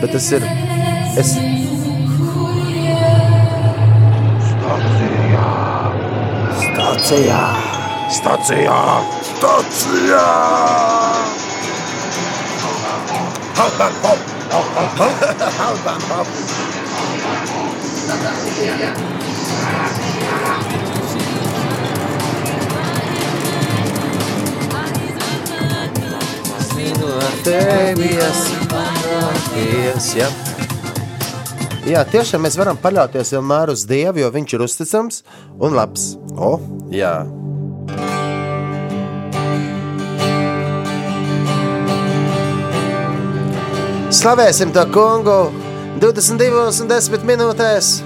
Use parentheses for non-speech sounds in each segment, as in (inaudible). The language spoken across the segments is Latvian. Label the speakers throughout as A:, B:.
A: bet tas ir. Es,
B: Stācijā!
C: Stacijā! Stacijā! Hop, hop, hop, hop!
A: Zinu, ar manāties, ja? Jā, tiešām mēs varam paļauties vienmēr uz Dievu, jo Viņš ir uzticams un labs. O, jā. Slavēsim to kungu 22 un 10 minūtēs.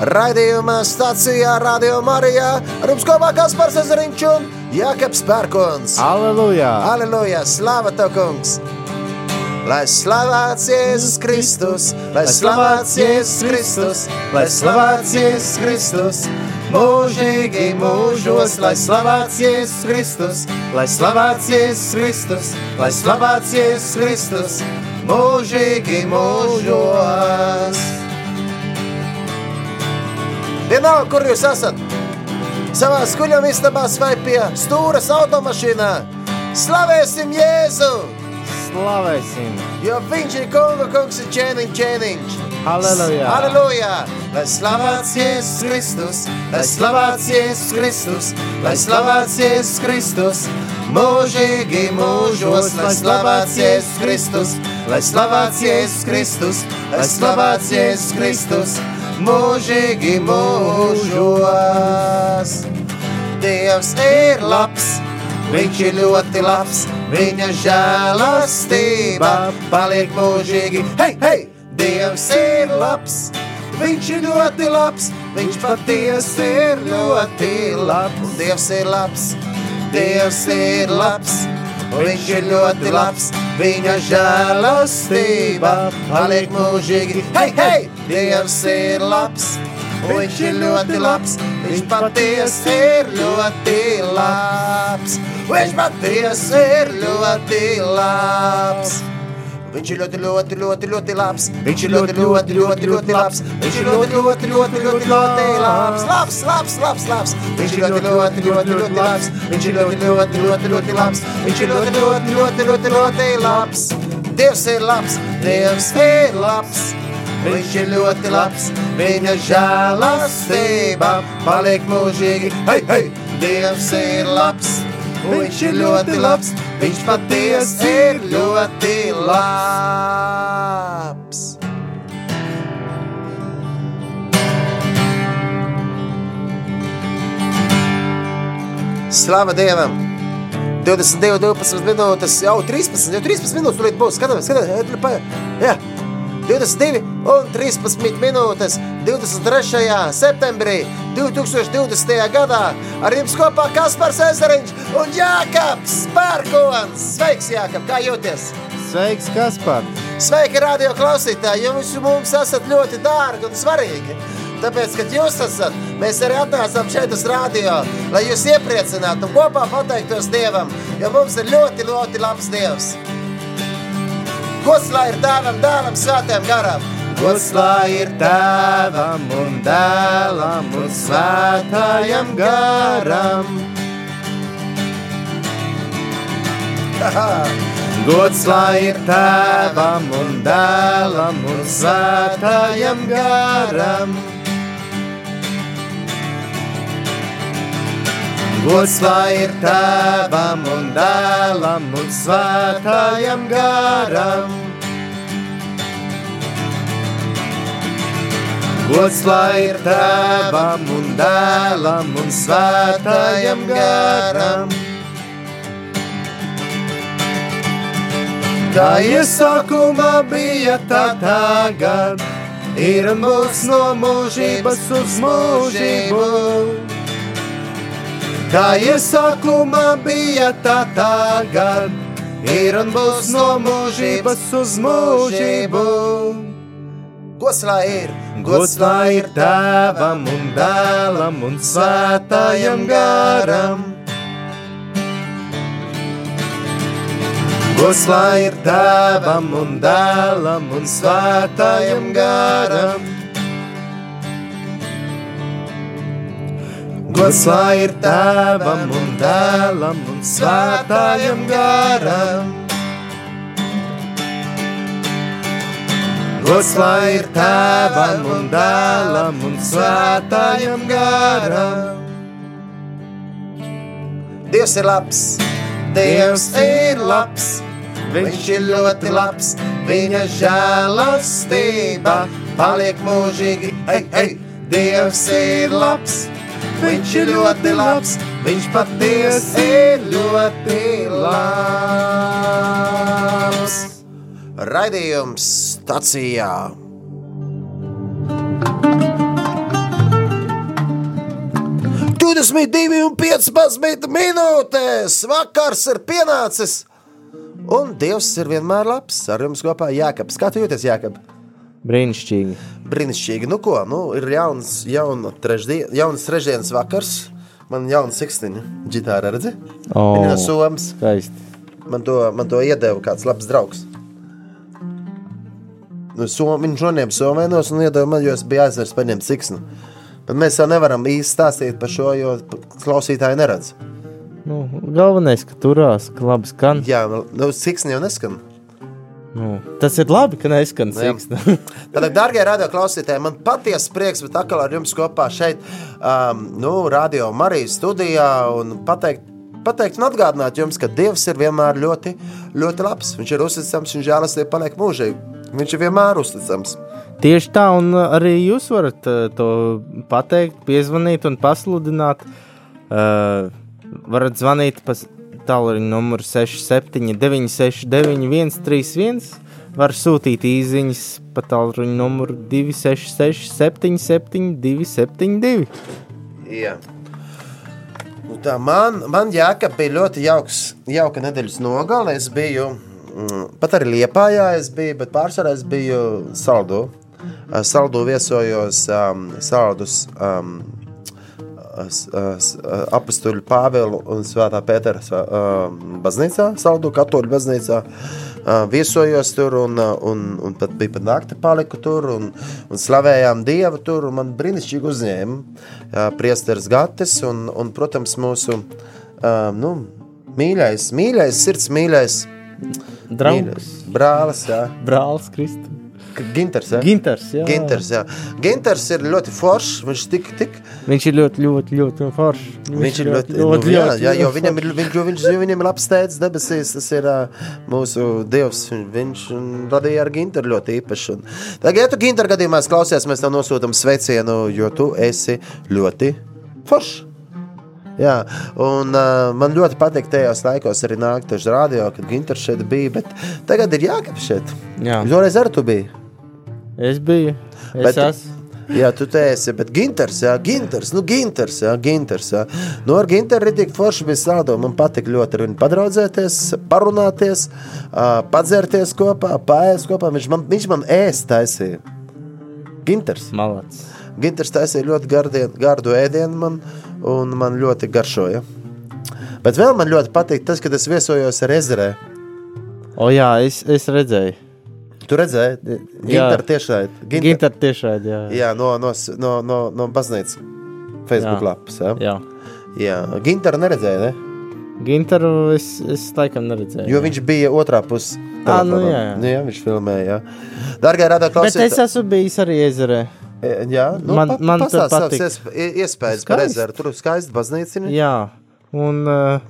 A: Raidījumā stācijā Radio Marijā ar jums kopā Kaspars Ezeriņš un Jākaps Pērkons.
B: Aleluja!
A: Aleluja! Slāva tev, kungs! Lai slavēts Jēzus Kristus, lai slavēts Jēzus Kristus, lai slavēts Jēzus Kristus, mūžīgi mūžos, lai slavēts Jēzus Kristus, lai slavēts Jēzus Kristus, lai slavēts Jēzus Kristus, mūžīgi mūžos. Vienalga, kur jūs esat, savā skuļam istabās vai pie stūras automašīnā, slavēsim Jēzu!
B: Slavēsim!
A: Jo viņš ir kunga kungs un ķēniņš, ķēniņš.
B: Halleluja!
A: Halleluja! Lai slavēts Jēzus Kristus, lai slavēts Jēzus Kristus, lai slavēts Jēzus Kristus, mūžīgi mūžos, lai slavēts Jēzus Kristus, lai slavēts Jēzus Kristus, lai slavēts Jēzus Kristus, mūžīgi mūžos. Dievs ir labs, Viņš ir ļoti labs, viņa žēlastība paliek mūžīgi. Hei, hei! Dievs ir labs, viņš ir ļoti labs, viņš patiesi ir ļoti labs. Dievs ir labs, Dievs ir labs, viņš ir ļoti labs, viņa žēlastība paliek mūžīgi. Hei, hei! Dievs ir labs! Viņš ir ļoti labs, viņš patiesi ir ļoti labs. Viņš patiesi ir ļoti labs. Viņš ir ļoti, ļoti, ļoti, ļoti labs. Viņš ir ļoti, ļoti, ļoti, ļoti labs. Viņš ir ļoti, ļoti, ļoti, ļoti, ļoti labs. Labs, labs, labs, labs. Viņš ir ļoti, ļoti, ļoti, ļoti labs. Viņš ir ļoti, ļoti, ļoti, ļoti labs. Viņš ir ļoti, ļoti, ļoti, ļoti, ļoti labs. Dievs ir labs, Dievs ir labs. Viņš ir ļoti labs, viņa žēlastība paliek mūžīgi. Hei, hei! Dievs ir labs, viņš ir ļoti labs, viņš patiesi ir ļoti labs. Slava Dievam! 22, 12 minūtes, jau 13, jau 13 minūtes, tur būs. Skatāmies, skatāmies, jā. 22 un 13 minūtes 23. septembrī 2020. gadā ar jums kopā Kaspars Ezeriņš un Jākaps Pērkons. Sveiks, Jākap, kā jūties?
B: Sveiks, Kaspar!
A: Sveiki, radio klausītāji! Jūs mums esat ļoti dārgi un svarīgi. Tāpēc, kad jūs esat, mēs arī atnācām šeit uz radio, lai jūs iepriecinātu un kopā pateiktos Dievam, jo mums ir ļoti, ļoti labs Dievs. Gods lai ir tēvam, dēlam, svētiem garam. Gods lai ir tēvam un dēlam un svētājam garam. (laughs) Gods lai ir tēvam un dēlam un svētājam garam. Gods lai ir tēvam un dēlam un svētājam garam. Gods lai ir tēvam un dēlam un svētājam garam. Kā iesākumā bija tā tagad, ir būs no mūžības uz mūžību. Kā iesākumā bija tā tagad, ir un būs no mūžības uz mūžību. Gods lai ir, gods lai ir tēvam un dēlam un svētājam garam. Gods lai ir tēvam un dēlam un svētājam garam. Gods lai ir tēvam un dēlam un svētājam garam. Gods lai ir tēvam un dēlam un svētājam garam. Dievs ir labs, Dievs ir labs, Viņš ir ļoti labs, Viņa žēlastība paliek mūžīgi. Ei, ei, Dievs ir labs, Viņš ir ļoti labs, Viņš patiesi ir ļoti labs. Raidījums stacijā. Divdesmit divi un piecpadsmit minūtes. Vakars ir pienācis. Un Dievs ir vienmēr labs. Ar jums kopā Jākabs. Kā tu jūties, Jākab?
B: Brīnišķīgi.
A: Brīnišķīgi. Nu ko, nu, ir jauns, jauna trešdien, jauns trešdienas vakars. Man ir jauna sikstiņa. Gitāra redzi?
B: O,
A: Viņa no Somas.
B: skaisti.
A: Man to, man to iedeva kāds labs draugs. Nu, som, viņš noniem somēnos un iedeva man, jo es biju aizvērts paņemt siksnu. Bet mēs jau nevaram īsti stāstīt par šo, jo klausītāji neredz.
B: Nu, galvenais, ka turās, ka labi skan.
A: Jā, nu, siksni jau neskan.
B: Nu, tas ir labi, ka neskan
A: Jā.
B: siksna. (laughs)
A: Tātad, darbie radio klausītāji, man patiesi prieks būt atkal ar jums kopā šeit, um, nu, radio Marijas studijā un pateikt, pateikt un atgādināt jums, ka Dievs ir vienmēr ļoti, ļoti labs. Viņš ir uzticams un žēlastība paliek mūžīgi. Viņš ir vienmēr uzticams.
B: Tieši tā, un arī jūs varat uh, to pateikt, piezvanīt un pasludināt. Uh, varat zvanīt pa tālruņa numuru 67, 969, 131. Var sūtīt īsiņas pa tālruņa numuru 266, 77, 272.
A: Jā. Nu, tā man, man jāka bija ļoti jauks, jauka nedēļas nogale. Es biju mm, pat arī Liepājā, es biju, bet pārsvarā es biju Saldo. Uh, Saldo viesojos um, Saldus um, apustuļu Pāvelu un Svētā Pētera um, baznīcā, Saldu katoļu baznīcā. Uh, Viesojos tur un, uh, un, un pat bija pat nakti paliku tur un, un slavējām Dievu tur man brīnišķīgi uzņēma uh, priesteris Gatis un, un protams, mūsu uh, nu, mīļais, mīļais, sirds mīļais
B: Draugs,
A: mīļais brālis, jā.
B: brālis, Kristus.
A: Ginters, jā.
B: Ginters, jā.
A: Ginters, jā. Ginters ir ļoti foršs, viņš tik, tik
B: Viņš ir ļoti, ļoti, ļoti foršs.
A: Viņš ir ļoti, ļoti, jā, jā, jo viņam ir, viņš, viņš, viņam ir labs tēvs debesīs, tas ir uh, mūsu dievs, viņš radīja ar Ginteru ļoti īpaši. Un, tagad, ja tu Ginteru gadījumā klausies, mēs tev nosūtam sveicienu, jo tu esi ļoti foršs. Jā, un uh, man ļoti patīk tajos laikos arī nākt uz radio, kad Ginters šeit bija, bet tagad ir jākap šeit.
B: Jā.
A: Toreiz arī tu biji.
B: Es biju. Es
A: Bet-
B: esmu.
A: Jā, tu te esi, bet Ginters, jā, Ginters, nu, Ginters, jā, Ginters. Jā. Nu, ar Ginteru arī tik forši bija sādo. Man patīk ļoti ar viņu padraudzēties, parunāties, ā, padzerties kopā, paēst kopā. Viņš man, viņš man ēst taisīja. Ginters.
B: Malacis.
A: Ginters taisīja ļoti gardien, gardu ēdienu man, un man ļoti garšoja. Bet vēl man ļoti patīk tas, kad es viesojos ar ezerē.
B: O jā, es, es redzēju.
A: Tu redzēji, Ginteru tiešai. Ginter,
B: Ginter tiešādi, jā.
A: jā, no, no, no, no, no baznīcas Facebook
B: Jā.
A: lapas. Jā.
B: jā.
A: Jā, Ginteru neredzēja, ne?
B: Ginteru es, es laikam neredzēju.
A: jo viņš bija otrā pusē.
B: Ā, nu jā, jā.
A: jā, viņš filmēja. Jā. Darbie radio
B: Bet es esmu bijis arī ezerē.
A: jā, nu,
B: man- man
A: savas
B: patīk.
A: ie- iespējas par ezeru. Tur skaisti baznīca.
B: Jā, un, uh,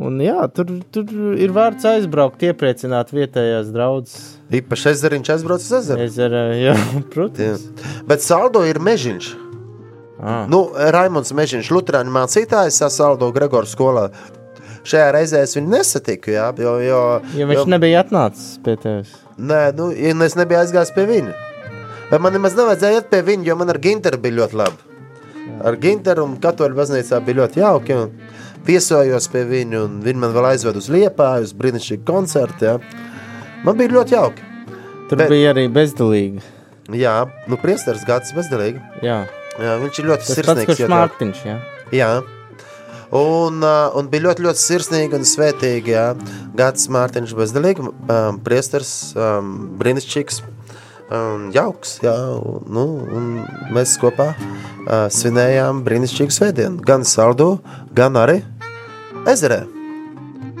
B: un jā, tur, tur ir vērts aizbraukt, iepriecināt vietējās draudzes.
A: Īpaši ezeriņš aizbrauc uz ezeru.
B: Ezerē, jā, (laughs)
A: Jā.
B: protams.
A: Bet saldo ir mežiņš.
B: Ah.
A: Nu, Raimons Mežiņš, Lutāņu mācītājs, Saldo Gregoras skolā. Šajā reizē es viņu nesatiku, jā, jo, jo,
B: Ja viņš nebija atnācis pie tevis.
A: Nē, nu, ja es nebiju aizgājis pie viņa. Bet man nemaz nevajadzēja iet pie viņa, jo man ar Ginteru bija ļoti labi. Ar Ginteru un Katoļu baznīcā bija ļoti jauki. un Piesojos pie viņa, un viņa man vēl aizveda uz Liepāju, uz brīnišķīgu koncertu. Jā. Man bija ļoti jauki.
B: Tur
A: Bet-
B: bija arī bezdalīgi.
A: Jā, nu, priesteris gads bezdelīgi.
B: Jā,
A: Jā, viņš ir ļoti
B: tas pats,
A: sirsnīgs. ļoti jauki.
B: Mārtiņš. Jā.
A: Jā. Un, un bija ļoti, ļoti sirsnīgi un svētīgi. Jā. Gads Mārtiņš Bezdelīgi, um, priestars, um, brīnišķīgs, um, jauks. Jā, un, nu, un mēs kopā uh, svinējām brīnišķīgu svētdienu. Gan Saldu, gan arī ezerē.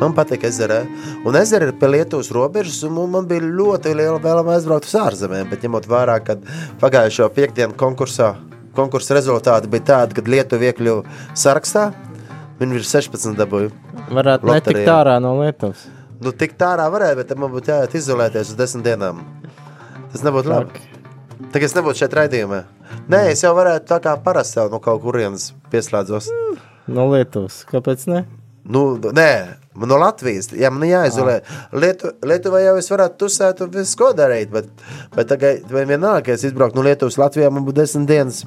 A: Man patīk ezerē. Un ezera ir pie Lietuvas robežas, un man bija ļoti liela vēlme aizbraukt uz ārzemēm. Bet ņemot vērā, ka pagājušo piekdienu konkursā, konkursa rezultāti bija tādi, kad Lietuva iekļuva sarakstā, viņi ir 16 dabūju.
B: Varētu netikt
A: Loterijā.
B: ārā no Lietuvas.
A: Nu, tik tārā varēja, bet man būtu jāiet izolēties uz desmit dienām. Tas nebūtu labi. Tagad es nebūtu šeit raidījumā. Nē, es jau varētu tā kā parasti jau no kaut kurienes pieslēdzos.
B: No Lietuvas. Kāpēc ne?
A: Nu, nē, no Latvijas. Jā, man jāizolē. Lietu, Lietuvā jau es varētu tusēt un visu ko darīt, bet, bet tagad vienalga, ka es izbrauktu no Lietuvas Latvijā, man būtu desmit dienas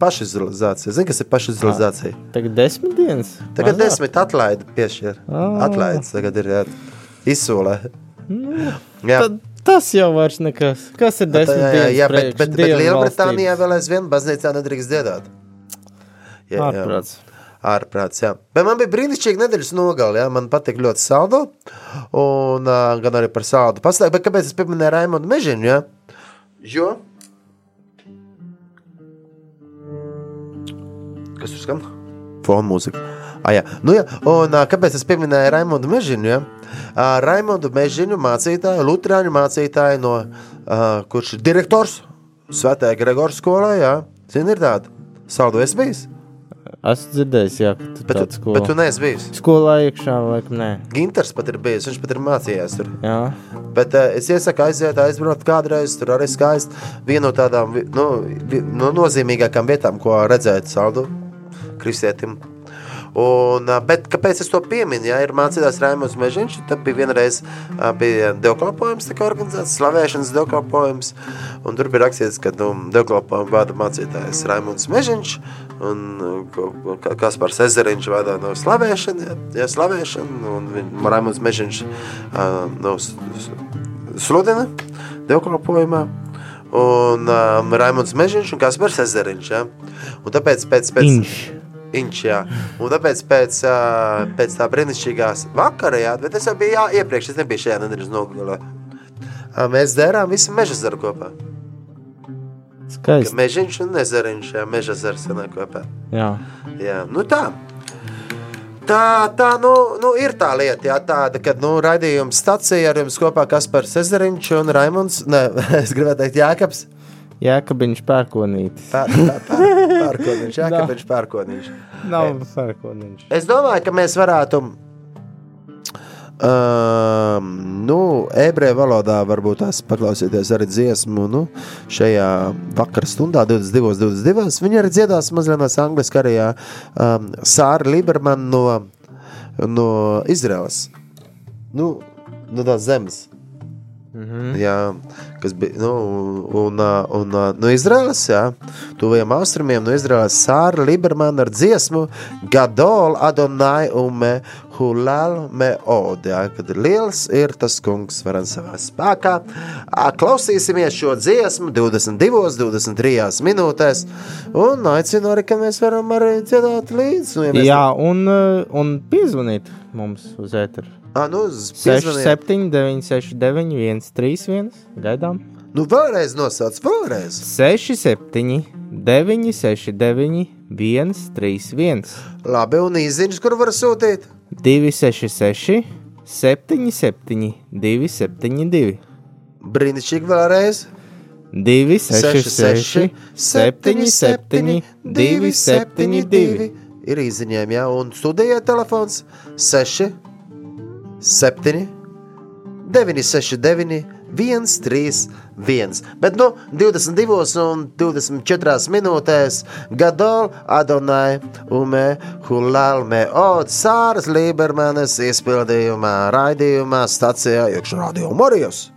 A: pašizolācija. Zini, kas ir pašizolācija?
B: Tagad desmit dienas.
A: Tagad
B: Mazāk.
A: desmit atlaidi piešķir.
B: Ah.
A: Atlaides tagad ir jā, izsolē. Jā.
B: Tad tas jau vairs nekas. Kas ir desmit
A: jā, jā,
B: dienas?
A: jā, bet, bet, bet Lielbritānijā
B: valstības?
A: vēl aizvien baznīcā nedrīkst dziedāt. Jā, jā.
B: Ārprāts.
A: Ārprāts, jā. Bet man bija brīnišķīgi nedēļas nogali, jā. Man patīk ļoti saldo, un uh, gan arī par saldu. Pastāv, bet kāpēc es pieminēju Raimondu Mežiņu, jā? Jo? Kas tur skan? Fona mūzika. Ah, jā. Nu, jā. Un, kāpēc es pieminēju Raimondu Mežiņu? Ja? Raimondu Mežiņu mācītāju, Lutāņu mācītāju, no, kurš ir direktors Svētajā Gregora skolā. Jā. Zini, ir tāda. Saldo es bijis.
B: Esmu dzirdējis, jā, ka tu
A: Bet,
B: tāds
A: tu, bet tu neesi bijis.
B: Skolā iekšā, laikam, nē.
A: Ginters pat ir bijis, viņš pat ir mācījies tur.
B: Jā.
A: Bet uh, es iesaku aiziet, aizbraukt kādreiz. Tur arī skaisti. Viena no tādām nu, no nozīmīgākām vietām, ko redzēt saldu kristietim. Un, bet kāpēc es to pieminu? Ja ir mācītājs Raimons Mežiņš, tad bija vienreiz bija dievkalpojums, tika organizēts slavēšanas dievkalpojums. Un tur bija rakstīts, ka nu, dievkalpojumu vada mācītājs Raimons Mežiņš un Kaspars Ezeriņš vada no slavēšana, ja, ja slavēšana, un Raimons Mežiņš uh, no sludina dievkalpojumā. Un um, Raimons Mežiņš un Kaspars Ezeriņš. Ja? Un tāpēc pēc, pēc,
B: Inš.
A: Inč, jā. Un tāpēc pēc, pēc tā brīnišķīgās vakara, jā, bet es jau biju jā, iepriekš, es nebiju šajā nedēļas nogalē. Mēs dērām visu meža zaru kopā.
B: Skaisti.
A: Mežiņš un nezariņš, jā, meža zars sanāk kopā.
B: Jā.
A: Jā, nu tā. Tā, tā nu, nu, ir tā lieta, jā, tāda, kad nu, raidījums stacija ar jums kopā Kaspars Ezeriņš un Raimunds, ne, (laughs) es gribētu teikt Jākaps,
B: Jēkabiņš pērkonītis.
A: pār, pār, pār, pārkoniņš, (laughs) Jākapiņš pārkoniņš.
B: Nav pērkonītis.
A: Es domāju, ka mēs varētu. Um, nu, ebreju valodā varbūt tās paklausīties arī dziesmu. Nu, šajā vakarā stundā, 22, 22. Viņa arī dziedās mazliet angļuiski arī um, Sāra Libermana no, no Izraels. Nu, no tās zemes. -hmm. Jā, kas bija nu, un, un, no Izraels, jā, tuviem austrumiem, no Izraels Sāra Libermana ar dziesmu Gadol Adonai ume Hulal me od, jā, kad ir liels ir tas kungs varam savā spēkā. Klausīsimies šo dziesmu 22, 23 minūtēs un aicinu arī, ka mēs varam arī dziedāt līdzi. Ja
B: Jā, un, un piezvanīt mums uz ēteru.
A: Ā, nu, uz- piezvaniet.
B: 67, 969, 131. Gaidām.
A: Nu, vēlreiz nosauc, vēlreiz.
B: 67, 969, 131.
A: Labi, un īziņš, kur var sūtīt?
B: 266, 77, 272.
A: Brīnišķīgi vēlreiz.
B: 266, 77, 272.
A: Ir īziņām, jā, un studijā telefons 6, 7, 969, 131. Bet, nu, 22 un 24 minūtēs Gadol Adonai Ume Hulalme Od Sāras Libermanes izpildījumā raidījumā stacijā iekšā radio Morijos.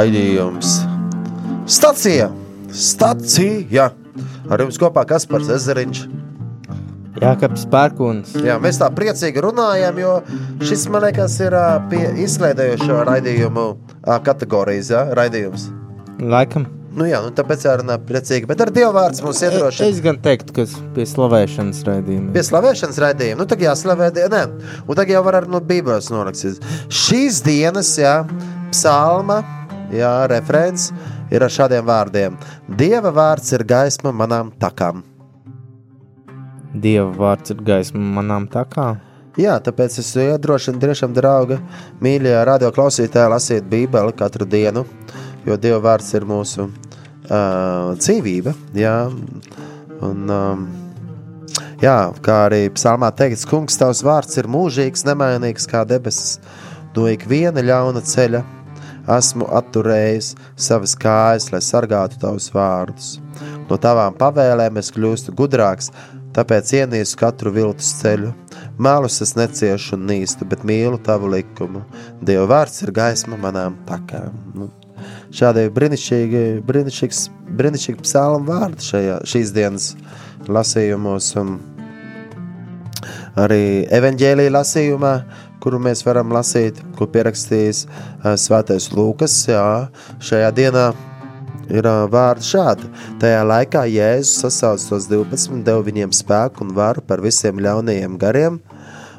A: Raidījums Stacija! Stacija! Ar jums kopā Kaspars Ezeriņš.
B: Jākaps Pērkons.
A: Jā, mēs tā priecīgi runājam, jo šis, man liekas, ir pie izklaidējošo raidījumu kategorijas, ja, raidījums.
B: Laikam.
A: Nu jā, nu tāpēc jārunā priecīgi, bet ar Dievu vārds mums iedrošina.
B: Es gan teiktu, ka pie slavēšanas raidījuma.
A: Pie slavēšanas raidījuma, nu tagad jāslavē, nē, un tagad jau var arī no Bībeles norakstīt. Šīs dienas, jā, psalma, jā, referents ir ar šādiem vārdiem. Dieva vārds ir gaisma manām takām.
B: Dieva vārds ir gaisma manām takām.
A: Jā, tāpēc es iedrošinu tiešām, draugi, mīļie radio klausītāji, lasīt Bībeli katru dienu, jo Dieva vārds ir mūsu uh, dzīvība. Jā, un, um, jā, kā arī psalmā teikts, kungs, tavs vārds ir mūžīgs, nemainīgs kā debesis. No ikviena ļauna ceļa esmu atturējis savas kājas, lai sargātu tavus vārdus. No tavām pavēlēm es kļūstu gudrāks, tāpēc ienīstu katru viltus ceļu. Mēlus es neciešu un nīstu, bet mīlu tavu likumu. Dieva vārds ir gaisma manām takām. Nu, šādi brīnišķīgi, brīnišķīgs, brīnišķīgi psalmu vārdi šajā, šīs dienas lasījumos. Un arī evanģēlīja lasījumā, kuru mēs varam lasīt, ko pierakstījis uh, Svētais Lūkas. Jā, šajā dienā ir uh, vārdi šādi. Tajā laikā Jēzus sasauca tos 12, deva viņiem spēku un varu par visiem ļaunajiem gariem.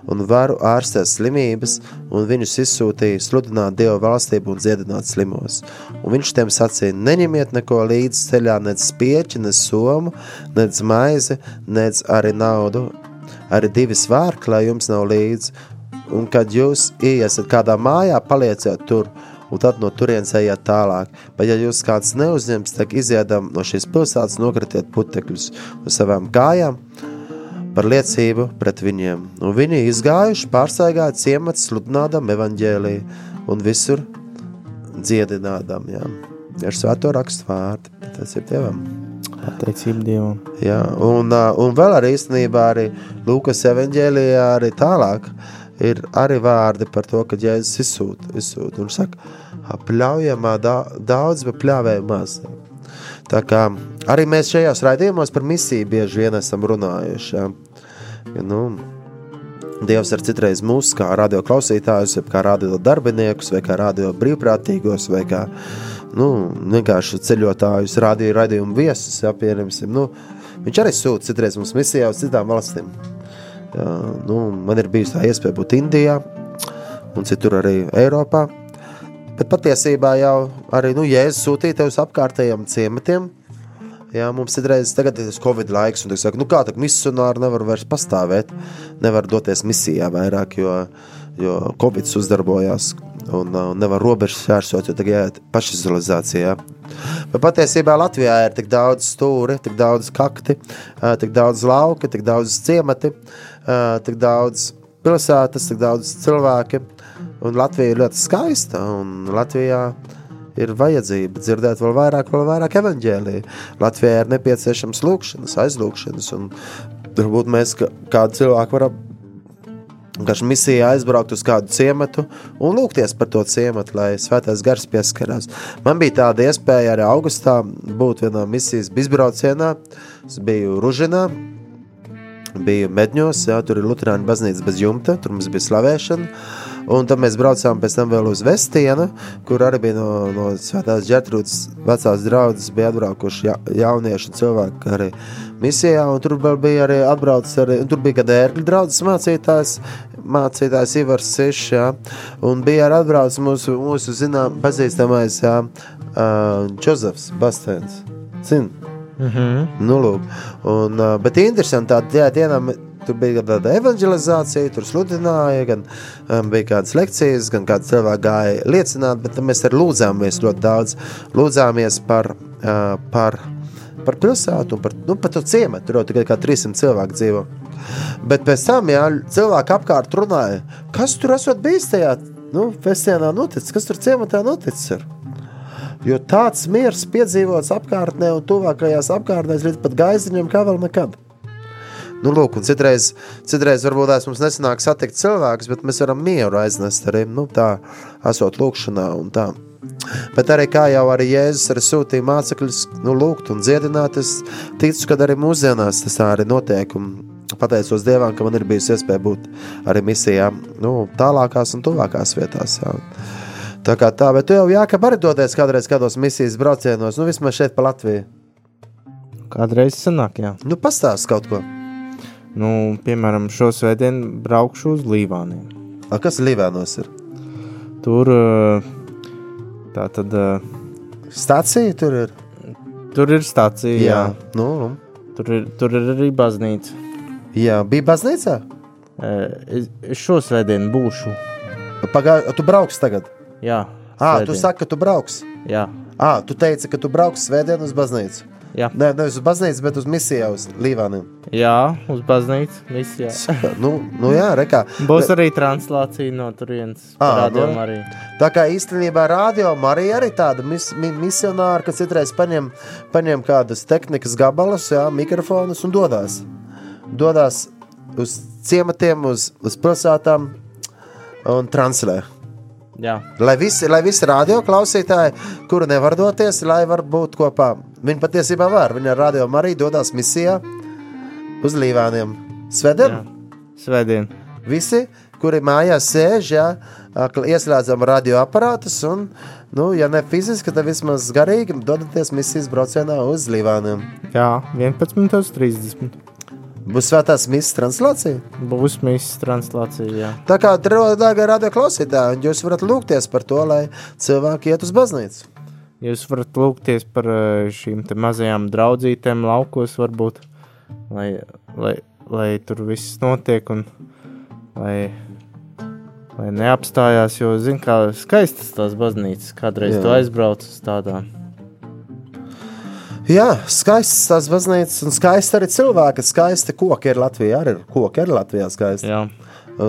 A: Un varu ārstēt slimības, un viņus izsūtīja sludināt Dieva valstību un dziedināt slimos. Un viņš tiem sacīja: Neņemiet neko līdzi ceļā, nec spieķi, nec somu, nec maizi, nec arī naudu, arī divi svārki, lai jums nav līdzi. Un kad jūs iesiet kādā mājā, palieciet tur, un tad no turienes ejiet tālāk. Bet, ja jūs kāds neuzņems, tad iziedam no šīs pilsētas, nokritiet putekļus uz savām kājām par liecību pret viņiem. Un viņi izgājuši, pārsteigāja ciemats, sludinādam evaņģēlīju un visur dziedinādam. Jā. Ir svēto rakstu vārdi, tas ir Dievam.
B: Pateicība Dievam.
A: Jā, un, un vēl arī īstenībā arī Lūkas evanģēlijā arī tālāk ir arī vārdi par to, ka Jēzus izsūta, izsūta un saka, pļaujamā da, daudz, bet pļāvēja maz. Tā kā arī mēs šajos raidījumos par misiju bieži vien esam runājuši. Jā. Ja, nu, Dievs ir citreiz mūsu kā radio klausītājus, kā radio darbiniekus, vai kā radio brīvprātīgos, vai kā nu, vienkārši ceļotājus, radio raidījumu viesus. Jā, pieņemsim, nu, viņš arī sūta citreiz mums misijā uz citām valstīm. Nu, man ir bijusi tā iespēja būt Indijā un citur arī Eiropā. Bet patiesībā jau arī nu, Jēzus sūtīja tevi uz apkārtējiem ciematiem. Jā, mums ir reizes, tagad ir Covid laiks, un es saku, nu kā tā misionāri nevar vairs pastāvēt, nevar doties misijā vairāk, jo, jo Covid uzdarbojās un uh, nevar robežas šķērsot, jo tagad jāiet pašizolizācijā. Bet patiesībā Latvijā ir tik daudz stūri, tik daudz kakti, uh, tik daudz lauki, tik daudz ciemati, uh, tik daudz pilsētas, tik daudz cilvēki. Un Latvija ir ļoti skaista, un Latvijā ir vajadzība dzirdēt vēl vairāk, vēl vairāk evaņģēlīju. Latvijā ir nepieciešams lūkšanas, aizlūkšanas, un varbūt mēs kā, kādu cilvēku varam vienkārši misijā aizbraukt uz kādu ciematu un lūgties par to ciematu, lai svētais gars pieskarās. Man bija tāda iespēja arī augustā būt vienā misijas izbraucienā. Es biju Ružinā, biju Medņos, jā, tur ir Lutāņu baznīca bez jumta, tur mums bija slavēšana. Un tad mēs braucām pēc tam vēl uz Vestienu, kur arī bija no, no Svētās Gertrūdas vecās draudzes, bija atbraukuši ja, jaunieši un cilvēki arī misijā, un tur vēl bija arī atbraucis arī, un tur bija kad ērgļu draudzes mācītājs, mācītājs Ivars Sišs, jā, un bija arī atbraucis mūsu, mūsu zinām, pazīstamais, jā, uh, Džozefs Bastēns, zin?
B: Mhm.
A: Nu, lūk. Un, uh, bet interesanti, tā dienā tur bija gan tāda evanģelizācija, tur sludināja, gan um, bija kādas lekcijas, gan kāds cilvēks gāja liecināt, bet mēs arī lūdzāmies ļoti daudz. Lūdzāmies par, uh, par, par pilsētu par, nu, par to ciematu, tur jau tikai kā 300 cilvēku dzīvo. Bet pēc tam, jā, cilvēki apkārt runāja, kas tur esot bijis tajā nu, festivalā noticis, kas tur ciematā noticis ir. Jo tāds miers piedzīvots apkārtnē un tuvākajās apkārtnēs līdz pat gaiziņam kā vēl nekad. Nu, lūk, un citreiz, citreiz varbūt tās mums nesanāk satikt cilvēkus, bet mēs varam mieru aiznest arī, nu, tā, esot lūkšanā un tā. Bet arī kā jau arī Jēzus arī sūtīja mācekļus, nu, lūgt un dziedināt, es ticu, ka arī mūsdienās tas tā arī notiek. Un pateicos Dievam, ka man ir bijusi iespēja būt arī misijā, nu, tālākās un tuvākās vietās. Jā. Tā kā tā, bet tu jau jākab arī dodies kādreiz kādos misijas braucienos, nu, vismaz šeit pa Latviju.
B: Kādreiz sanāk, jā.
A: Nu, pastāst kaut ko.
B: Nu, piemēram, šo svētdienu braukšu uz Līvāniem.
A: A, kas Līvēnos ir?
B: Tur tā tad.
A: Stācija tur ir.
B: Tur ir stācija, jā. jā.
A: Nu, nu.
B: Tur, ir, tur ir arī baznīca.
A: jā, bija baznīcā.
B: Eh, Es, šo svētdienu būšu.
A: Pagāju, tu brauks tagad.
B: Jā,
A: Ā, tu
B: svētdien.
A: saki, ka tu brauks.
B: Jā,
A: Ā, tu teici, ka tu brauks svētdien uz baznīcu.
B: jā.
A: Nē, nevis uz baznīcu, bet uz misiju uz Līvāniem.
B: jā uz baznīcu. Misijā. (laughs)
A: Nu, nu jā, rekā.
B: Būs arī translācija no turienes.
A: Ā,
B: Parādījām
A: nu.
B: arī.
A: Tā kā īstenībā rādio Marija arī tāda mis, mi, misionāra, kas citreiz paņem, paņem kādas tehnikas gabalus, jā, mikrofonus un dodas. Dodas uz ciematiem, uz, uz pilsētām un translē.
B: Jā,
A: Lai visi, lai visi radio klausītāji, kuri nevar doties, lai var būt kopā. Viņi patiesībā var. Viņi ar radio arī dodas misijā uz Līvāniem. Svedien!
B: jā. Svētdien.
A: Visi, kuri mājās sēž, jā, ieslēdzam radioaparātus un, nu, ja ne fiziski, tad vismaz garīgi dodaties misijas braucienā uz Līvāniem.
B: Jā, 11.30.
A: Būs svētās misijas translācija.
B: Būs misijas translācija. Jā.
A: Tā kā dārgā radio klausītāji, un jūs varat lūgties par to, lai cilvēki iet uz baznīcu.
B: Jūs varat lūgties par eh, šīm mazajām draudzītēm laukos, varbūt, lai, lai, lai tur viss notiek un lai, lai neapstājās. Jo, zin, kā skaistas tās baznīcas, kādreiz
A: Jā.
B: tu aizbrauc uz tādām.
A: Jā, skaists tās baznīcas, un skaisti arī cilvēki. Skaisti koki ir Latvijā, arī ir koki ir Latvijā skaisti.
B: Jā,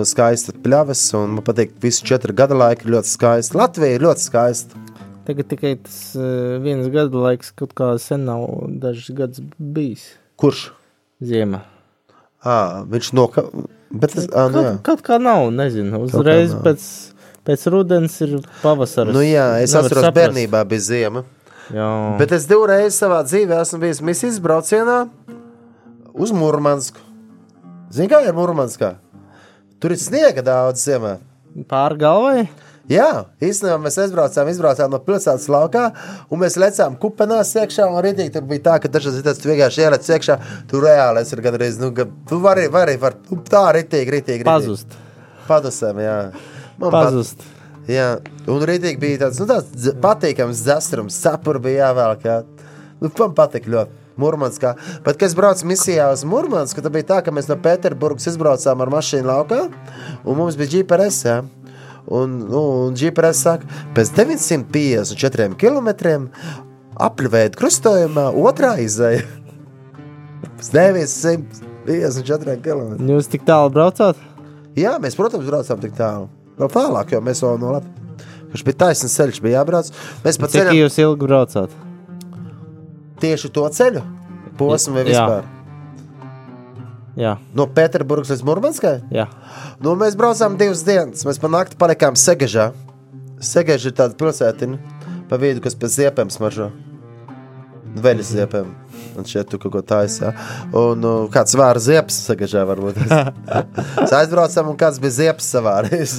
A: Skaista pļavas, un man patīk, ka visi četri gada laiki ir ļoti skaisti. Latvija ir ļoti skaista.
B: tagad tikai tas uh, viens gada laiks, kaut kā sen nav dažs gads bijis
A: Kurš?
B: ziemā.
A: À, viņš noka... Bet tas, à, nu, jā.
B: Kaut, kaut kā nav, nezinu. Uzreiz
A: nav.
B: pēc, pēc rudens ir pavasaris.
A: Nu, jā, es
B: Nevar
A: atceros,
B: saprast.
A: bērnībā bija ziema.
B: Jā,
A: Bet es divreiz savā dzīvē esmu bijis misijas braucienā uz Mūrmansku. Zini, kā ir Mūrmanskā? Tur ir sniega daudz ziemā.
B: pāri galvai.
A: Jā, īstenībā mēs aizbraucām, izbraucām no pilsētas laukā, un mēs lecām kupenās iekšā. Arī tur bija tā, ka dažas lietas tu vienkārši ielec iekšā. Tur reāli es ir gan arī, nu, gan, tu vari, vari, var, nu, tā ritīgi. ritīgi.
B: Pazust.
A: Pazusam, jā. Man pat-
B: Pazust.
A: Jā, un rītīgi bija tāds, nu, tāds patīkams dzestrums, cepuri bija jāvelk. Jā. Nu, man patīk ļoti. Mūrmanskā. Bet, kad es braucu misijā uz Mūrmansku, tad bija tā, ka mēs no Pēterburgas izbraucām ar mašīnu laukā, un mums bija GPS. Jā. Un, nu, un GPS saka, pēc 954 km apļuvēja krustojumā otrā izēja. (laughs) Pēc 954 km.
B: Jūs tik tālu braucāt?
A: Jā, mēs, protams, braucām tik tālu. Vēl tālāk, jo mēs jau no Latvijas. Kurš bija taisnīgs ceļš, bija jābrauc. Mēs pa
B: Cik
A: ceļam
B: jūs ilgi braucāt?
A: tieši to ceļu posmu vai vispār.
B: Jā,
A: No Pēterburgas līdz Mūrmanskai.
B: jā.
A: Nu, mēs braucām divas dienas. Mēs pa nakti palikām Segažā. Segaža ir tāda pilsētiņa pa vidu, kas pēc ziepēm smaržo. Veļas ziepēm. Un šeit tu kaut ko taisā. Un nu, kāds vāra ziepes Segažā varbūt. (laughs) Mēs aizbraucām un kāds bija ziepes savārījis.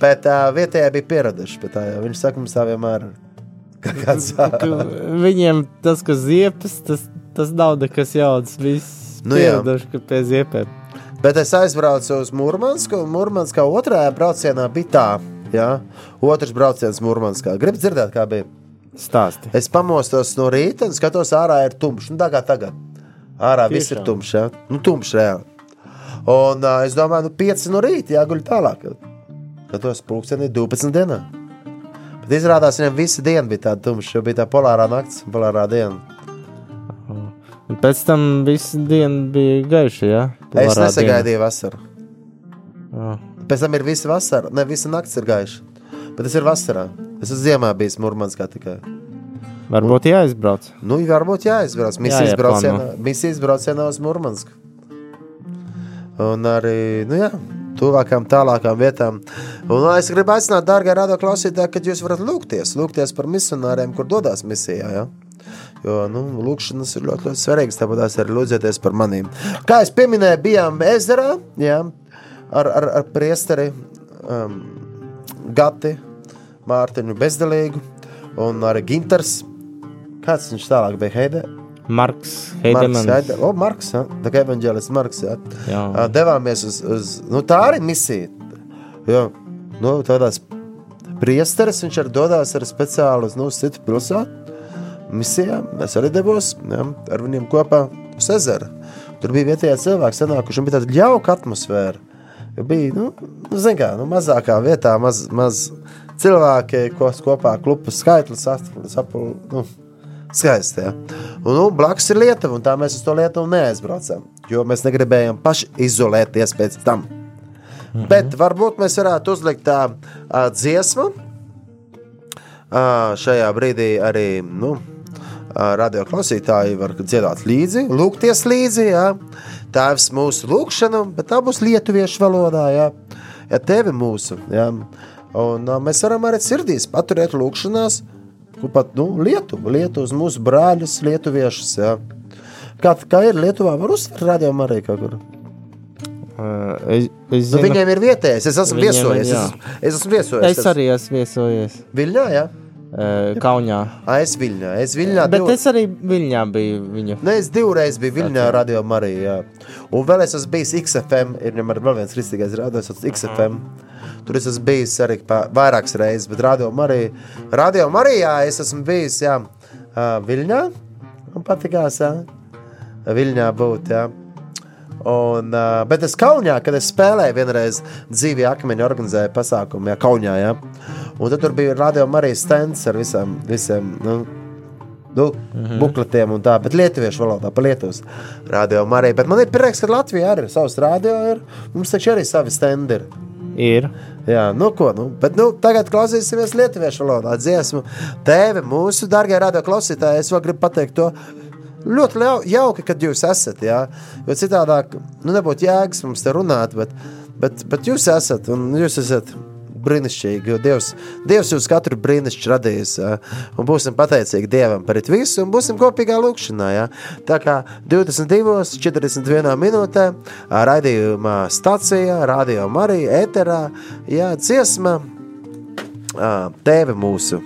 A: Bet uh, vietējā bija pieraduši pie tā. jau. Viņš saka, mums tā vienmēr kāds
B: Viņiem tas, kas ziepes, tas, tas nav nekas jauns. Viss
A: Nu
B: pieraduši, ka pie ziepēm.
A: Bet es aizbraucu uz Mūrmansku, un Mūrmanskā otrajā braucienā bija tā. Jā, otrs brauciens Mūrmanskā. Gribu dzirdēt, kā bija.
B: Stāsti.
A: Es pamostos no rīta un skatos, ārā ir tumšs. Nu, tā kā tagad. Ārā viss ir tumšs. Jā, nu, tumšs reāli. Un uh, es domāju, nu, 5 no rīta jāguļ tālāk. Skatos, pulksteni 12 dienā. Bet izrādās, viņam visa diena bija tāda tumša, jo bija tā polārā naktis un polārā diena.
B: Un pēc tam visu dienu bija gaiša?
A: Es
B: Polārā
A: nesagaidīju vasaru.
B: diena.
A: Pēc tam ir visa vasara, ne visa naktis ir gaiša. Bet tas ir vasarā. Es esmu ziemā bijis Mūrmanskā tikai.
B: Jā. Varbūt jāizbrauc.
A: Nu, varbūt jāizbrauc. Braucienā, misijas braucienā uz Mūrmansku. Un arī, nu jā, tuvākām, tālākām vietām. Un es gribu aicināt, dārgie radio klausītāji, kad jūs varat lūgties, lūgties par misionāriem, kur dodas misijā. Ja? Jo nu, lūkšanas ir ļoti, ļoti svarīgas. Tāpat arī lūdzieties par maniem. Kā jau minēju, bijām ezerā ja? ar, ar, ar priesteri um, Gati, Mārtiņu Bezdelīgu un arī Ginters. Kāds viņš tālāk bija Heide?
B: Marks,
A: Marks,
B: Heidemans.
A: Heide, o, Marks, ja? tā kā evaņģēlis Marks. Ja?
B: Jā.
A: Devāmies uz, uz nu, tā arī misija. Jo, nu, tādās priesteris, viņš arī dodās ar speciāli uz nu, citu pilsētu misijā. Mēs arī devos ja, ar viņiem kopā uz ezeru. Tur bija vietējā cilvēki sanākuši, un bija tāda jauka atmosfēra. Bija, nu, nu zin kā, nu, mazākā vietā, maz, maz cilvēki, ko kopā klupas skaitlis sapul, nu, skaisti, ja. Un, nu, blakus ir Lietuva, un tā mēs uz to Lietuvu neaizbraucam, jo mēs negribējām paši izolēties pēc tam. Mm -hmm. Bet varbūt mēs varētu uzlikt tā uh, dziesmu. Uh, šajā brīdī arī nu, uh, radioklausītāji var dziedāt līdzi, lūgties līdzi. Jā. Tēvs mūsu lūgšanu, bet tā būs lietuviešu valodā. Jā, ja tevi mūsu. Jā. Un, mēs varam arī sirdīs paturēt lūgšanās, kur pat nu, Lietuvu, Lietuvas mūsu brāļus, lietuviešus. Jā. Kā, kā ir Lietuvā, var uzsvērt rādījumu arī kaut kur.
B: Es, es,
A: Nu,
B: zinu,
A: viņiem ir vietējais, es esmu
B: Viņiem
A: viesojies.
B: jā.
A: Es, es esmu viesojies.
B: es arī esmu viesojies
A: Viļņā, jā.
B: Kaunijā.
A: A, es Viļņā. Es Viļņā.
B: Bet
A: divu-
B: es arī Viļņā biju viņu.
A: Ne, es divreiz biju Viļņā, radio Marijā. Un vēl es esmu bijis XFM, ir jau vēl viens kristīgais radios, XFM. Tur es esmu bijis arī pa, vairākas reizes, bet radio Marijā, radio Marijā es esmu bijis, jā, Viļņā. Man patīkās, jā, Viļņā būt, jā. Un, bet es Kaunijā, kad es spēlēju, vienreiz dzīvē akmeņa organizēju pasākumu, ja Kaunijā. Ja? Un tad tur bija radio Marijas stends ar visam, visiem nu, nu, mm -hmm. bukletiem un tā, bet lietuviešu valodā, pa Lietuvas radio Marija. Bet man ir prieks, ka Latvijā arī ir savs radio, ir. mums taču arī savi stendi ir.
B: Ir.
A: Jā, nu ko, nu, bet nu, tagad klausīsimies lietuviešu valodā dziesmu. Tēve, mūsu dārgie radio klausītāji, es vēl gribu pateikt to. Ļoti jauki, kad jūs esat. Jā, jo citādāk, nu, nebūtu jēgas mums te runāt, bet, bet, bet jūs esat un jūs esat brīnišķīgi. Jo Dievs, Dievs jūs katru brīnišķi radījis. Jā, un būsim pateicīgi Dievam par visu, un būsim kopīgā lūkšanā. Jā. Tā kā 22, 41 minūtē, raidījumā stācijā, radio Marija, eterā, jā, dziesma, tēve mūsu.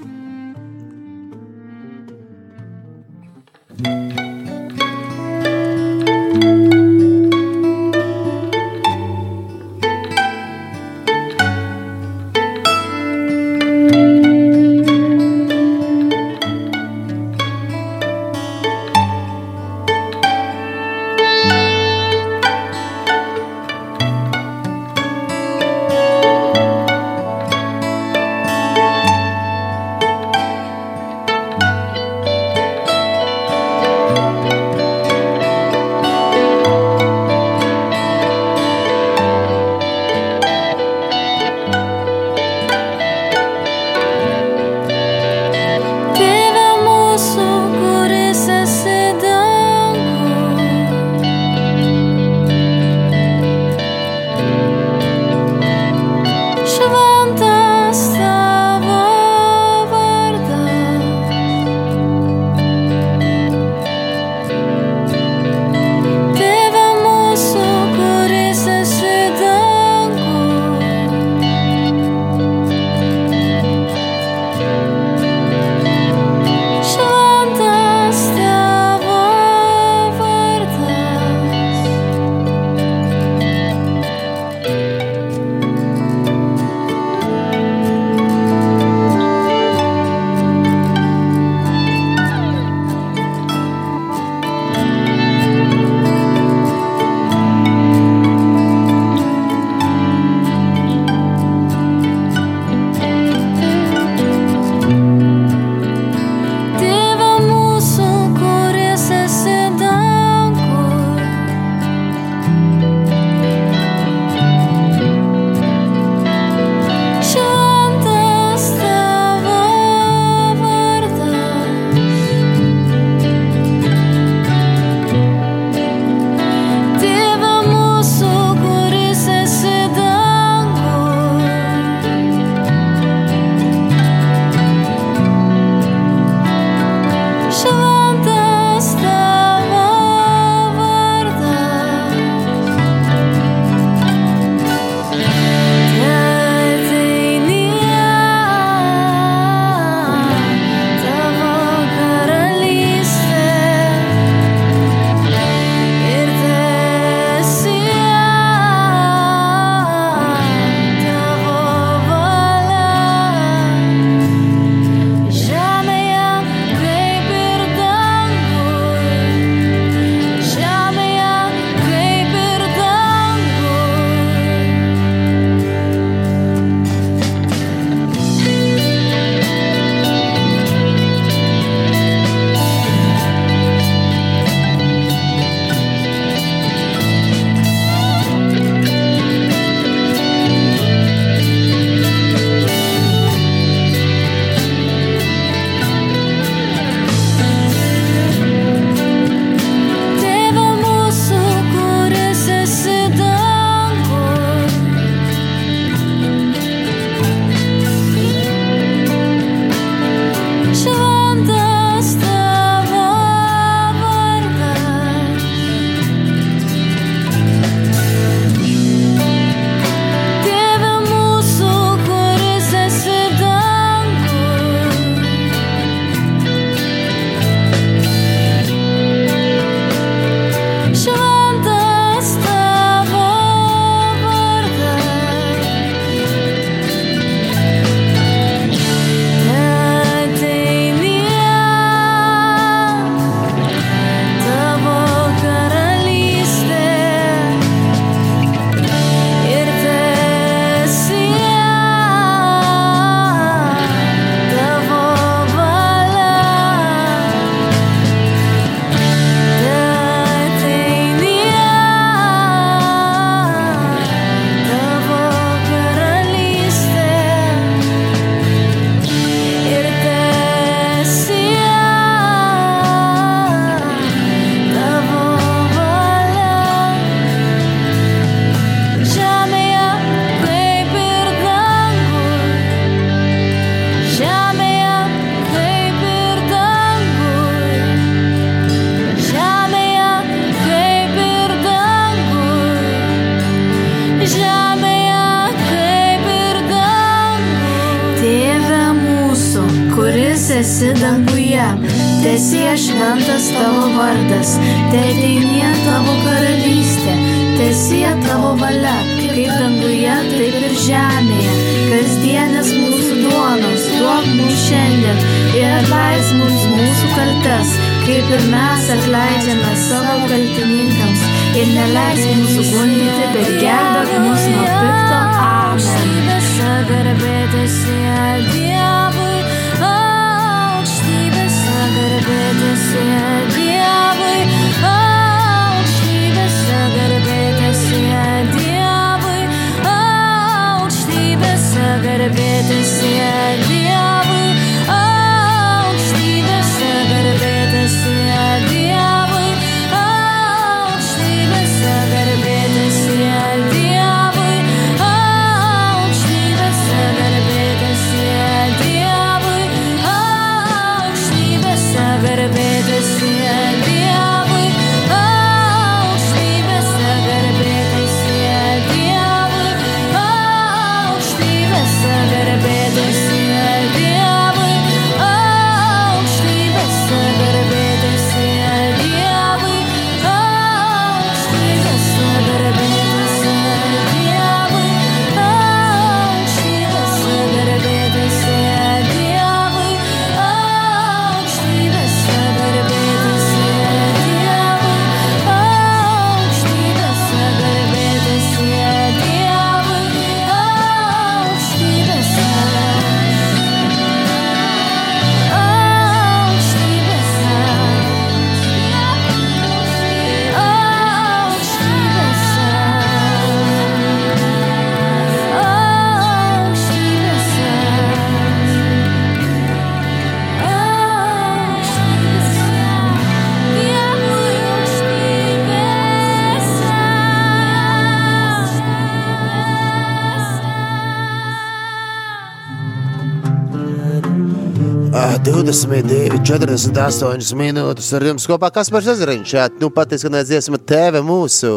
A: 22, 48 minūtes ar jums kopā Kaspars Ezeriņš. Nu pat izskanēja dziesma Tēve mūsu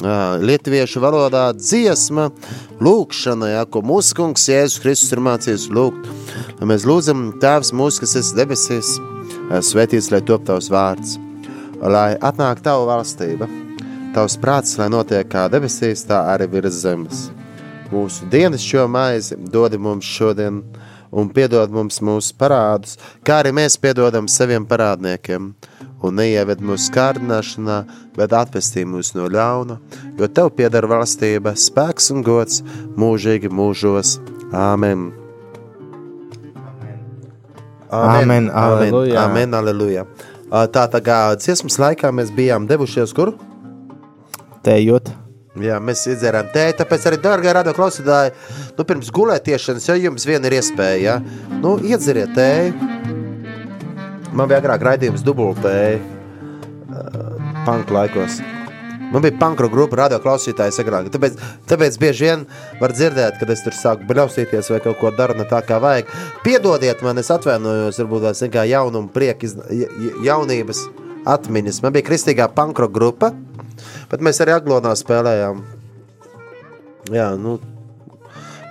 A: ah, lietuviešu valodā dziesma lūkšana, ja, ko mūsu kungs Jēzus Kristus ir mācījis lūgt. Mēs lūdzam Tēvs mūsu, kas esi debesīs, svētīts, lai top tavs vārds, lai atnāk tava valstība, tavs prāts, lai notiek kā debesīs, tā arī virs zemes. Mūsu dienas šo maizi dodi mums šodien, un piedod mums mūsu parādus, kā arī mēs piedodam saviem parādniekiem. Un neieved mūsu kārdināšanā, bet atvestī mūs no ļauna, jo tev pieder valstība, spēks un gods mūžīgi mūžos. Āmen!
B: Āmen, aleluja.
A: Amen, aleluja. Tā tā kā dziesmas laikā mēs bijām devušies kur?
B: Tējot.
A: Jā, mēs iedzērām tēju, tāpēc arī, dārgie radio klausītāji, nu, pirms gulētiešanas, ja jums vien ir iespēja, ja, nu, iedzeriet tēju. Man bija agrāk raidījums dubultēji, uh, panku laikos. Man bija pankro grupa radio klausītājs agrāk, tāpēc, tāpēc bieži vien var dzirdēt, kad es tur sāku bļausīties vai kaut ko daru ne tā, kā vajag. Piedodiet man, es atvainojos, varbūt tās kā jaunuma prieka, jaunības atmiņas. Man bija kristīgā pankro grupa, Bet mēs arī Aglonā spēlējām. Jā, nu,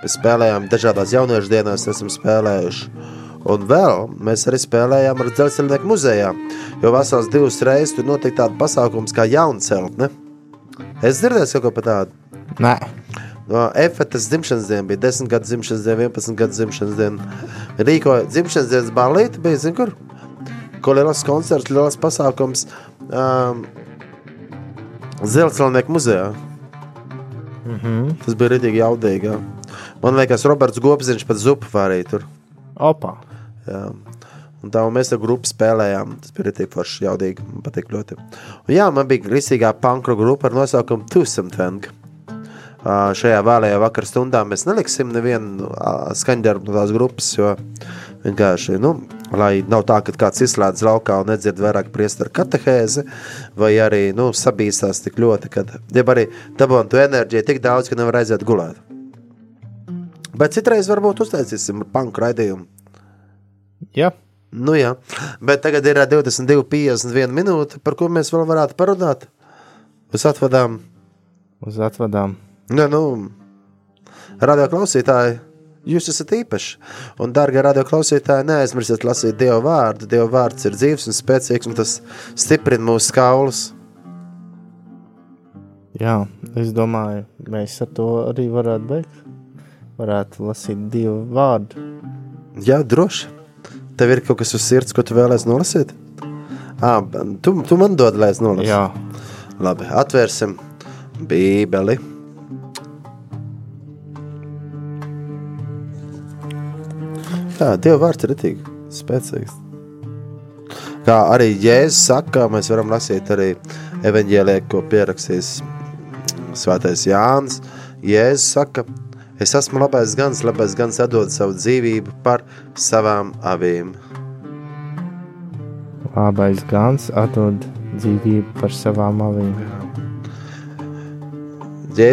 A: mēs spēlējām dažādās jauniešu dienās, esam spēlējuši. Un vēl mēs arī spēlējām ar dzelzceļnieku muzejā. Jo vasarās divas reizes tur notika tāda pasākums kā jaunceltne. Es dzirdēju kaut ko par tādu.
B: Nē,
A: No efektas dzimšanas diena bija 10 gadu dzimšanas diena, 11 gadu dzimšanas diena. Rīkoja dzimšanas dienas balīti, bija zin, kur? Ko liels koncerts, liels pasākums um, Zeltcelnieku muzejā. Mm -hmm. Tas bija rītīgi jaudīgi. Jā. Man liekas, Roberts Gopziņš pat zupu varēja tur.
B: opa.
A: Jā. Un tā un mēs ar grupu spēlējām. Tas bija rītīgi forši jaudīgi. Man patīk ļoti. Un jā, man bija risīgā pankru grupa ar nosaukumu Tusumtveng. Uh, šajā vēlējā vakar stundā mēs neliksim nevienu uh, skaņdarbu no tās grupas, jo vienkārši, nu, lai nav tā, ka kāds izslēdz laukā un nedzird vairāk priesteru katehēzi, vai arī, nu, sabīstās tik ļoti, kad, jeb arī dabūn tu enerģiju tik daudz, ka nevar aiziet gulēt. Bet citreiz varbūt uztaisīsim panku raidījumu.
B: Jā,
A: Nu, jā, bet tagad ir ā, 22,51 minūte, par ko mēs vēl varētu parunāt. Uz atvadām,
B: uz atvadām.
A: nu, nu radio klausītāji, Jūs esat īpaši. Un, darbie radioklausītāji, neaizmirstiet lasīt Dieva vārdu. Dieva vārds ir dzīves un spēcīgs, un tas stiprina mūsu kaulus.
B: Jā, es domāju, mēs ar to arī varētu beigt. Varētu lasīt divu vārdu.
A: Jā, droši. Tev ir kaut kas uz sirds, ko tu vēlēsies nolasīt? À, tu, tu man dod, lai es nolasu.
B: Jā,
A: Labi, atvērsim Bībeli. Jā, Dieva vārds ir ritīgi spēcīgs. Kā arī Jēzus saka, mēs varam lasīt arī evaņģēlē, ko pierakstīs Svētais Jānis. Jēzus saka, es esmu labais gans, labais gans atdod savu dzīvību par savām avīm.
B: labais gans atdod dzīvību par savām avīm.
A: Jēzus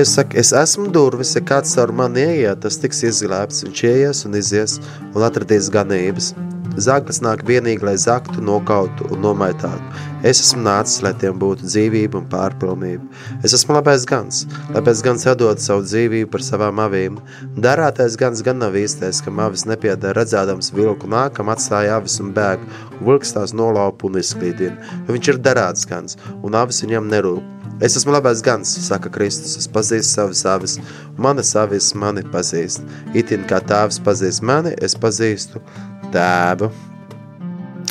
A: saka, es esmu durvis, ja kāds caur mani ieiet, tas tiks izglābts. Viņš ieies un izies un atradīs ganības. Zaglis nāk vienīgi, lai zaktu, nokautu un nomaitātu. Es esmu nācis, lai tiem būtu dzīvība un pārpilnība. Es esmu labais gans, labais gans atdod savu dzīvību par savām avīm. Darātais gans gan nav īstais, ka avis nepiedara redzēdams vilku nākam, atstāja avis un bēg, un vilks tās nolaupa un izklīdina. Jo viņš ir darāts gans, un avis viņam nerūp. Es esmu labais gans, saka Kristus. Es pazīstu savas avis, manas avis mani pazīst. Itin kā tēvs pazīst mani, es pazīstu tēvu.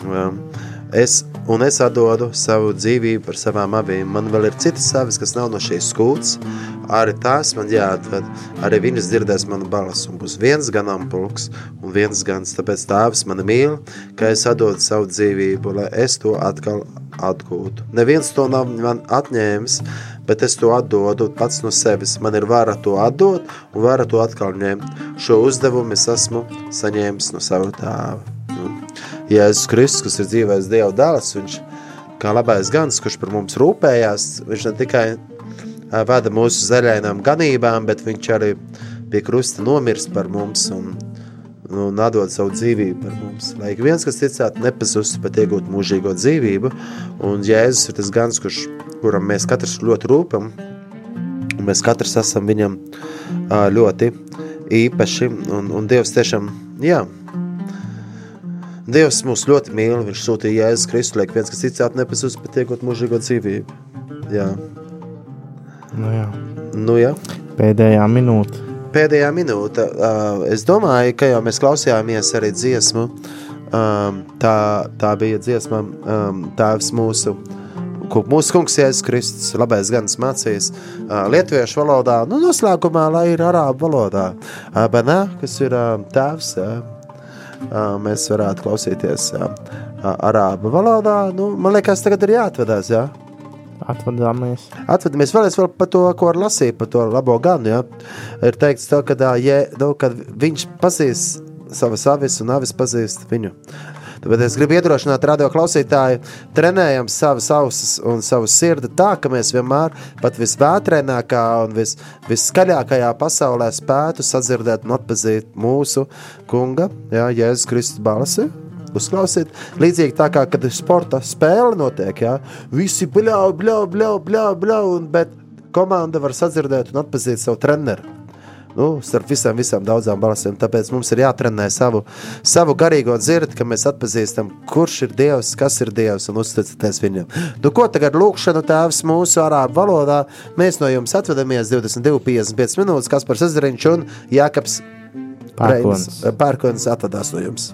A: Um, Es, un es atdodu savu dzīvību par savām avīm. Man vēl ir citas avis, kas nav no šīs skūts. Arī tās man jāatved. Arī viņas dzirdēs manu balsu. Un būs viens ganāmpulks un viens gans. Tāpēc tēvs mani mīl, ka es atdodu savu dzīvību, lai es to atkal atgūtu. Neviens to nav man atņēmis, bet es to atdodu pats no sevis. Man ir vara to atdot un vara to atkal ņemt. Šo uzdevumu es esmu saņēmis no sava tēva. Nu, Jēzus Kristus, kas ir dzīvais Dieva dēls, viņš kā labais gans, kurš par mums rūpējās, viņš ne tikai ā, vada mūsu zaļainām ganībām, bet viņš arī pie krusta nomirst par mums un, un atdod savu dzīvību par mums. Lai viens, kas ticētu, nepazustu, bet iegūtu mūžīgo dzīvību, un Jēzus ir tas gans, kurš, kuram mēs katrs ļoti rūpam, un mēs katrs esam viņam ļoti īpaši, un, un Dievs tiešām, jā, Dievs mūs ļoti mīl, viņš sūtīja Jēzus Kristu, lai viens, kas ticētu, nepazust, bet iegūt mūžīgo dzīvību. Jā,
B: Nu, jā.
A: nu jā.
B: Pēdējā minūte.
A: Pēdējā minūte, uh, es domāju, ka jau mēs klausījāmies arī dziesmu, um, tā, tā bija dziesma um, Tēvs mūsu, mūsu kungs Jēzus Kristus, labais ganas mācījis uh, lietuviešu valodā, nu noslēgumā, lai ir arābu valodā. Uh, Benā, kas ir uh, tēvs, mēs varētu klausīties arābu valodā, nu, man liekas, tagad ir jāatvedās, jā?
B: Atvadāmies.
A: Atvedamies vēlreiz vēl par to, ko lasīt, par to labo ganu. Ja? Ir teikts, to, ka, ja, nu, kad viņš pazīst savas avis un avis pazīst viņu. Tāpēc es gribu iedrošināt radio klausītāju, trenējam savas ausis un savu sirdi tā, ka mēs vienmēr pat visvētrēnākā un vis, viskaļākajā pasaulē spētu sadzirdēt un atpazīt mūsu kunga, jā, Jēzus Kristus balsi. Uzklausiet, līdzīgi tā kā, kad sporta spēle notiek, jā, visi bļau, bļau, bļau, bļau, bļau, un, bet komanda var sadzirdēt un atpazīt savu treneru. Nu, starp visām, visām daudzām balsīm. Tāpēc mums ir jātrenē savu, savu garīgo dzirdi, ka mēs atpazīstam, kurš ir Dievs, kas ir Dievs un uzticaties viņam. Nu, ko tagad lūkšanu tēvs mūsu arābu valodā? Mēs no jums atvedamies 22,55 minūtes, kas par Sazariņš un Jākaps Pērkons. Atvadās no jums.